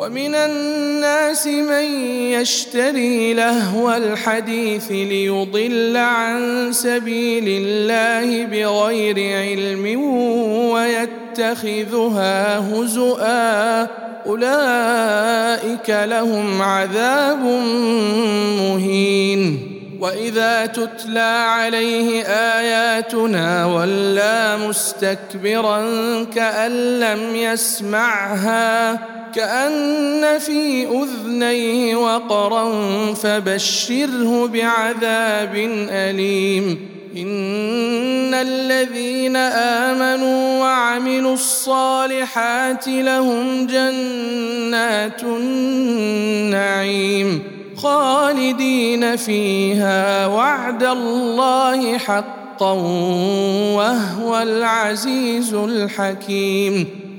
ومن الناس من يشتري لهو الحديث ليضل عن سبيل الله بغير علم ويتخذها هزؤا أولئك لهم عذاب مهين. وإذا تتلى عليه آياتنا ولى مستكبرا كأن لم يسمعها كأن في أذنيه وقرا فبشره بعذاب أليم. إن الذين آمنوا وعملوا الصالحات لهم جنات النعيم خالدين فيها وعد الله حقا وهو العزيز الحكيم.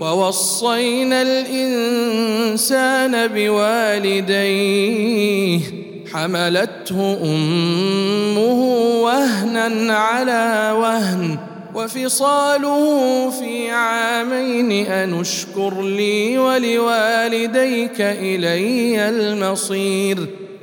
ووصينا الإنسان بوالديه حملته أمه وهنا على وهن وفصاله في عامين أن اشكر لي ولوالديك إلي المصير.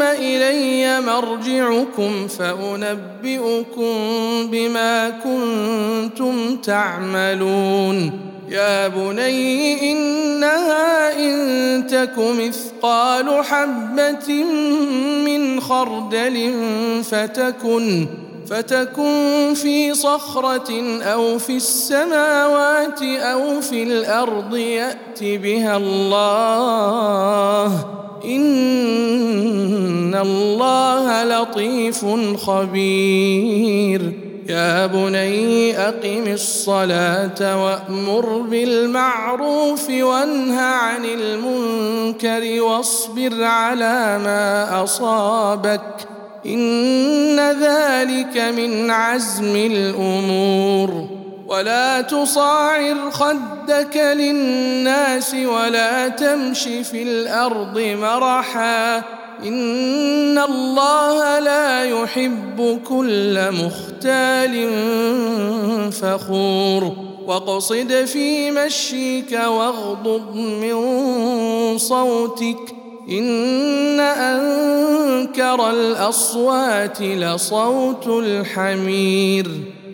ثم إلي مرجعكم فأنبئكم بما كنتم تعملون. يا بني إنها إن تك مثقال حبة من خردل فتكن فتكن في صخرة أو في السماوات أو في الأرض يات بها الله. إن الله لطيف خبير. يا بني أقم الصلاة وأمر بالمعروف وانه عن المنكر واصبر على ما أصابك. إن ذلك من عزم الأمور. ولا تصاعر خدك للناس ولا تمش في الأرض مرحا إن الله لا يحب كل مختال فخور واقصد في مشيك واغضض من صوتك إن أنكر الأصوات لصوت الحمير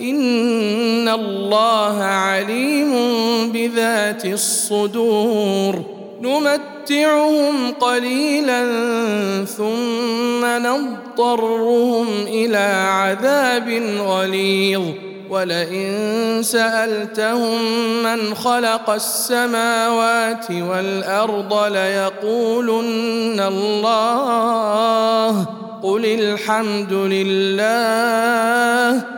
ان الله عليم بذات الصدور نمتعهم قليلا ثم نضطرهم إلى عذاب غليظ ولئن سالتهم من خلق السماوات والارض ليقولن الله قل الحمد لله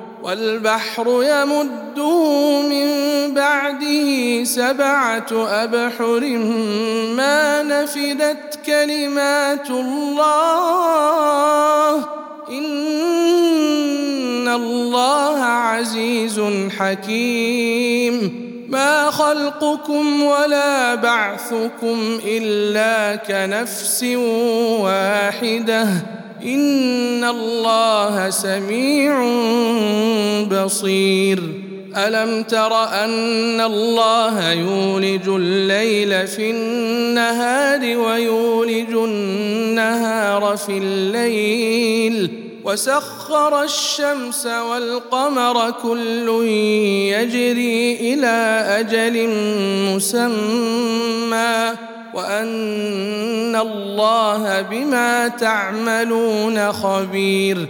والبحر يمده من بعده سبعة أبحر ما نفدت كلمات الله. إن الله عزيز حكيم. ما خلقكم ولا بعثكم إلا كنفس واحدة. ان الله سميع بصير الم تر ان الله يولج الليل في النهار ويولج النهار في الليل وسخر الشمس والقمر كل يجري إلى أجل مسمى وأن الله بما تعملون خبير.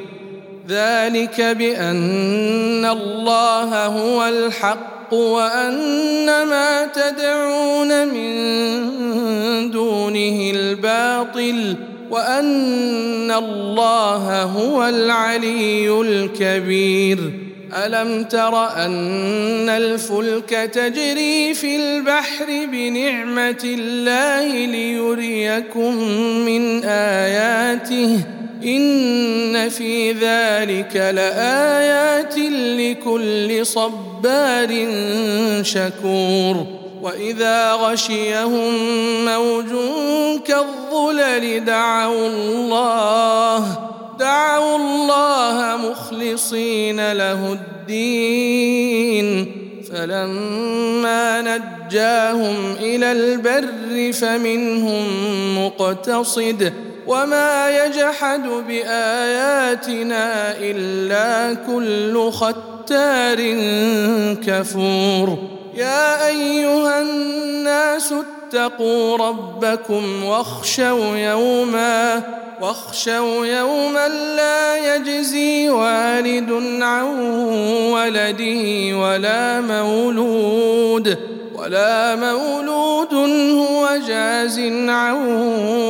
ذلك بأن الله هو الحق وأن ما تدعون من دونه الباطل وأن الله هو العلي الكبير. ألم تر أن الفلك تجري في البحر بنعمة الله ليريكم من آياته؟ إن في ذلك لآيات لكل صبار شكور. وإذا غشيهم موج كالظلل دعوا الله دعوا الله مخلصين له الدين. فلما نجاهم إلى البر فمنهم مقتصد. وما يجحد بآياتنا إلا كل ختار كفور. يا أيها الناس اتقوا ربكم واخشوا يوما واخشوا يوما لا يجزي والد عن ولده ولا مولود ولا مولود هو جاز عن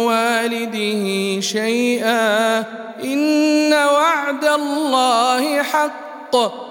والده شيئا. إن وعد الله حق.